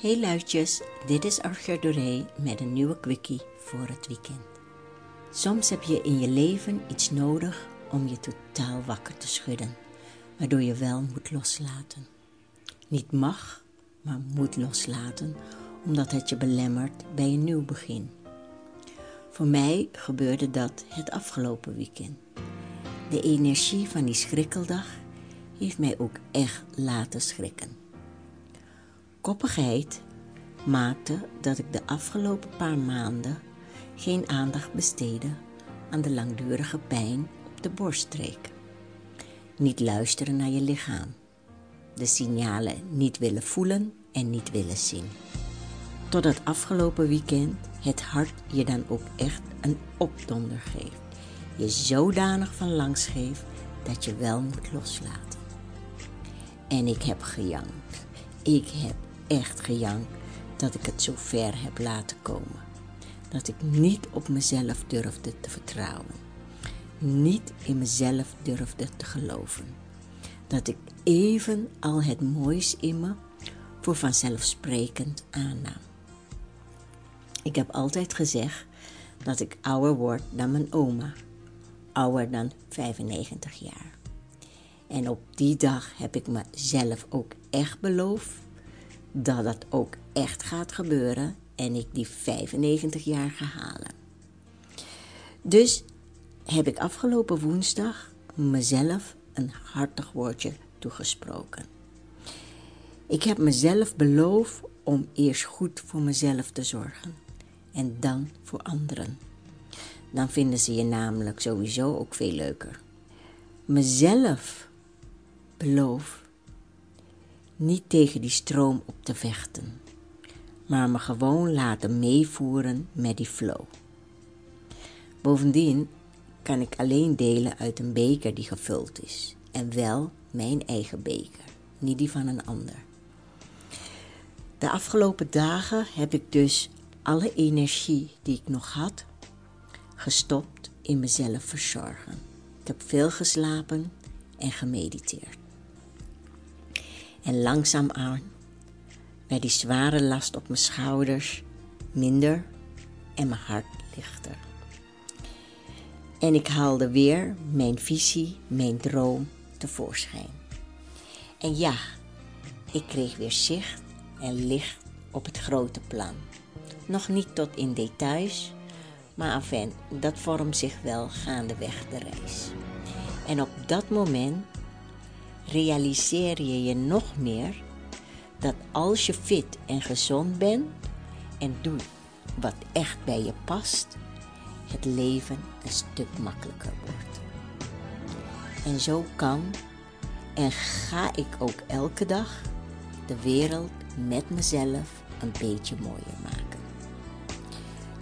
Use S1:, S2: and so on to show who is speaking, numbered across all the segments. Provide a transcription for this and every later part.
S1: Hey luidjes, dit is Archer Doré met een nieuwe quickie voor het weekend. Soms heb je in je leven iets nodig om je totaal wakker te schudden, waardoor je wel moet loslaten. Niet mag, maar moet loslaten, omdat het je belemmert bij een nieuw begin. Voor mij gebeurde dat het afgelopen weekend. De energie van die schrikkeldag heeft mij ook echt laten schrikken. Koppigheid maakte dat ik de afgelopen paar maanden geen aandacht besteedde aan de langdurige pijn op de borststreek. Niet luisteren naar je lichaam. De signalen niet willen voelen en niet willen zien. Tot het afgelopen weekend het hart je dan ook echt een opdonder geeft. Je zodanig van langs geeft dat je wel moet loslaten. En ik heb gejankt. Ik heb echt gejankt dat ik het zo ver heb laten komen. Dat ik niet op mezelf durfde te vertrouwen. Niet in mezelf durfde te geloven. Dat ik even al het moois in me voor vanzelfsprekend aannam. Ik heb altijd gezegd dat ik ouder word dan mijn oma. Ouder dan 95 jaar. En op die dag heb ik mezelf ook echt beloofd dat dat ook echt gaat gebeuren en ik die 95 jaar ga halen. Dus heb ik afgelopen woensdag mezelf een hartig woordje toegesproken. Ik heb mezelf beloofd om eerst goed voor mezelf te zorgen en dan voor anderen. Dan vinden ze je namelijk sowieso ook veel leuker. Mezelf beloof niet tegen die stroom op te vechten, maar me gewoon laten meevoeren met die flow. Bovendien kan ik alleen delen uit een beker die gevuld is en wel mijn eigen beker, niet die van een ander. De afgelopen dagen heb ik dus alle energie die ik nog had gestopt in mezelf verzorgen. Ik heb veel geslapen en gemediteerd. En langzaamaan werd die zware last op mijn schouders minder en mijn hart lichter. En ik haalde weer mijn visie, mijn droom tevoorschijn. En ja, ik kreeg weer zicht en licht op het grote plan. Nog niet tot in details, maar afijn, dat vormt zich wel gaandeweg de reis. En op dat moment realiseer je je nog meer dat als je fit en gezond bent en doet wat echt bij je past, het leven een stuk makkelijker wordt. En zo kan en ga ik ook elke dag de wereld met mezelf een beetje mooier maken.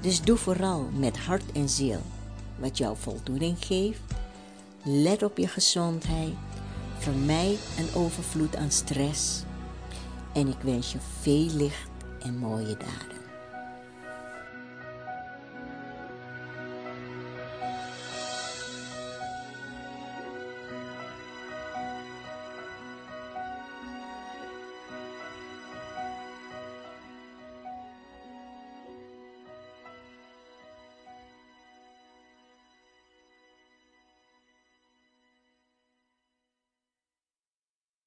S1: Dus doe vooral met hart en ziel wat jou voldoening geeft. Let op je gezondheid. Vermijd een overvloed aan stress. En ik wens je veel licht en mooie dagen.